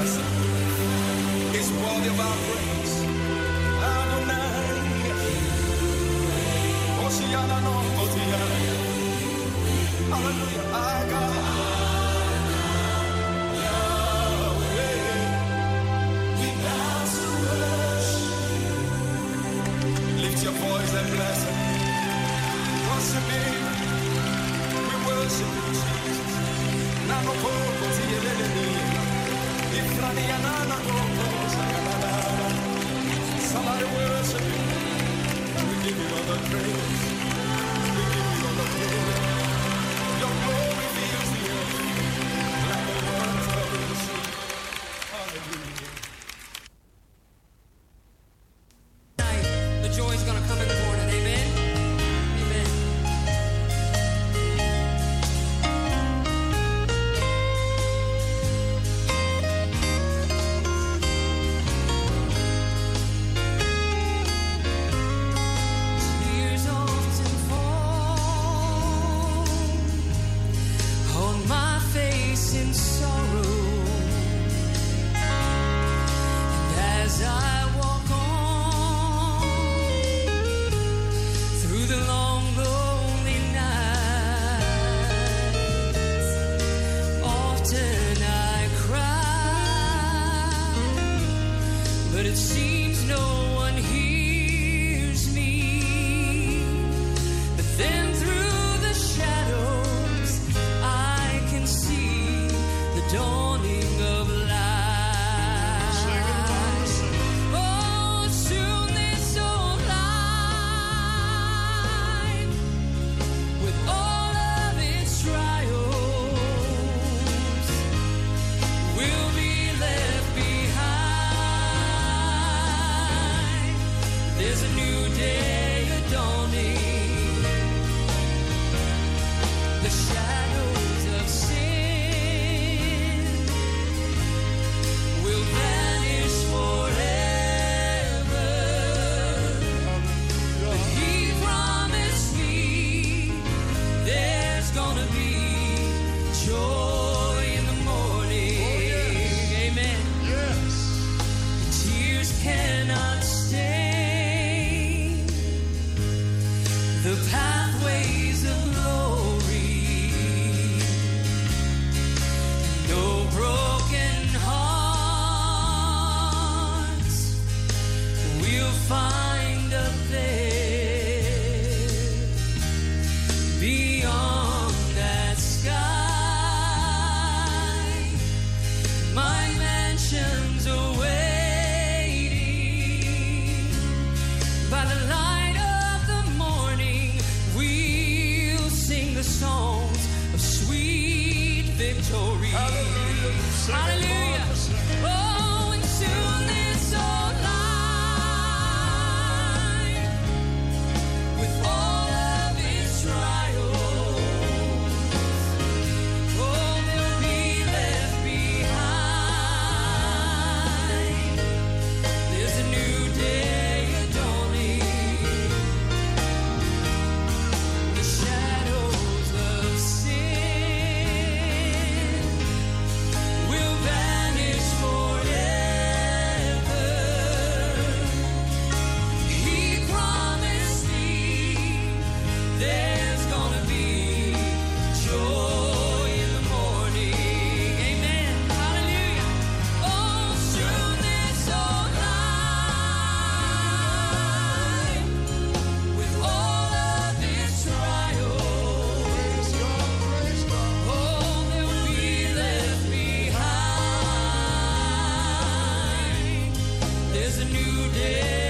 mercy is worthy of our praise. Hallelujah, we bow to worship. Lift your voice and bless Him. Worship Him. We worship Jesus. Now I cry, but it seems no one. Hallelujah. There's a new day.